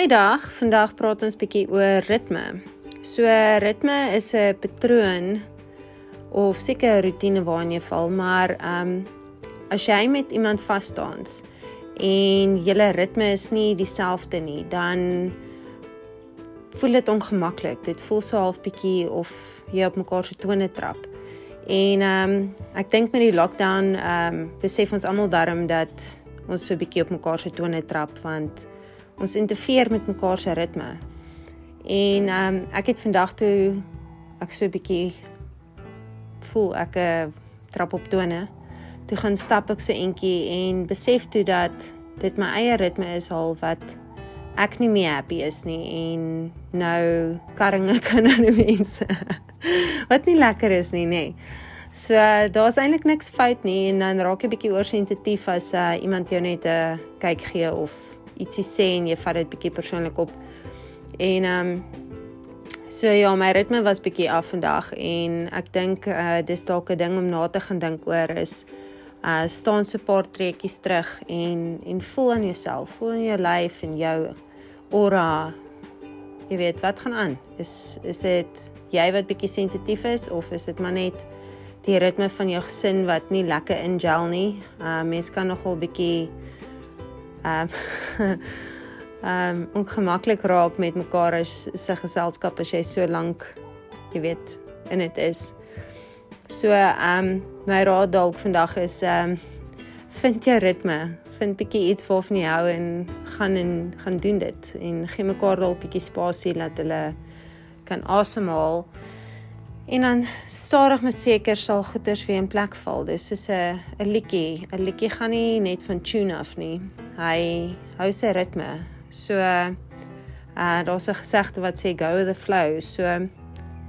Goeiedag. Vandag praat ons bietjie oor ritme. So ritme is 'n patroon of seker 'n rotine waarin jy val, maar ehm um, as jy met iemand vas staan en julle ritme is nie dieselfde nie, dan voel dit ongemaklik. Dit voel so half bietjie of jy op mekaar se tone trap. En ehm um, ek dink met die lockdown ehm um, besef ons almal darm dat ons so bietjie op mekaar se tone trap want ons interfereer met mekaar se ritme. En ehm um, ek het vandag toe ek so 'n bietjie voel ek 'n uh, trap op tone. Toe gaan stap ek so entjie en besef toe dat dit my eie ritme is al wat ek nie meer happy is nie en nou karringe kan aan mense. wat nie lekker is nie, nê. Nee. So daar's eintlik niks fout nie en dan raak jy bietjie oorsensitief as uh, iemand jou net 'n uh, kyk gee of ietsie sê en jy vat dit bietjie persoonlik op. En ehm um, so ja, my ritme was bietjie af vandag en ek dink uh dis dalk 'n ding om na te gaan dink oor is uh staan so 'n paar trekkies terug en en voel aan jouself, voel in jou lyf en jou aura. Jy weet wat gaan aan? Is is dit jy wat bietjie sensitief is of is dit maar net die ritme van jou gesin wat nie lekker ingel nie? Uh mense kan nogal bietjie ehm um, ehm um, ongemaklik raak met mekaar as se geselskap as jy so lank jy weet in dit is. So ehm um, my raad dalk vandag is ehm um, vind jou ritme, vind bietjie iets waarvan jy hou en gaan en gaan doen dit en gee mekaar dalk bietjie spasie dat hulle kan asemhaal. En dan stadig maar seker sal goeders weer in plek val. Dis soos 'n 'n liedjie. 'n Liedjie gaan nie net van tune af nie. Hy hou sy ritme. So uh daar's 'n gesegde wat sê go with the flow. So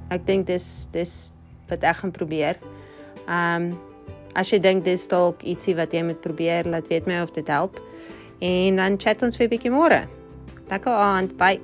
ek dink dis dis wat ek gaan probeer. Um as jy dink dis dalk ietsie wat jy moet probeer, laat weet my of dit help. En dan chat ons weer bietjie môre. Lekker aand. Bye.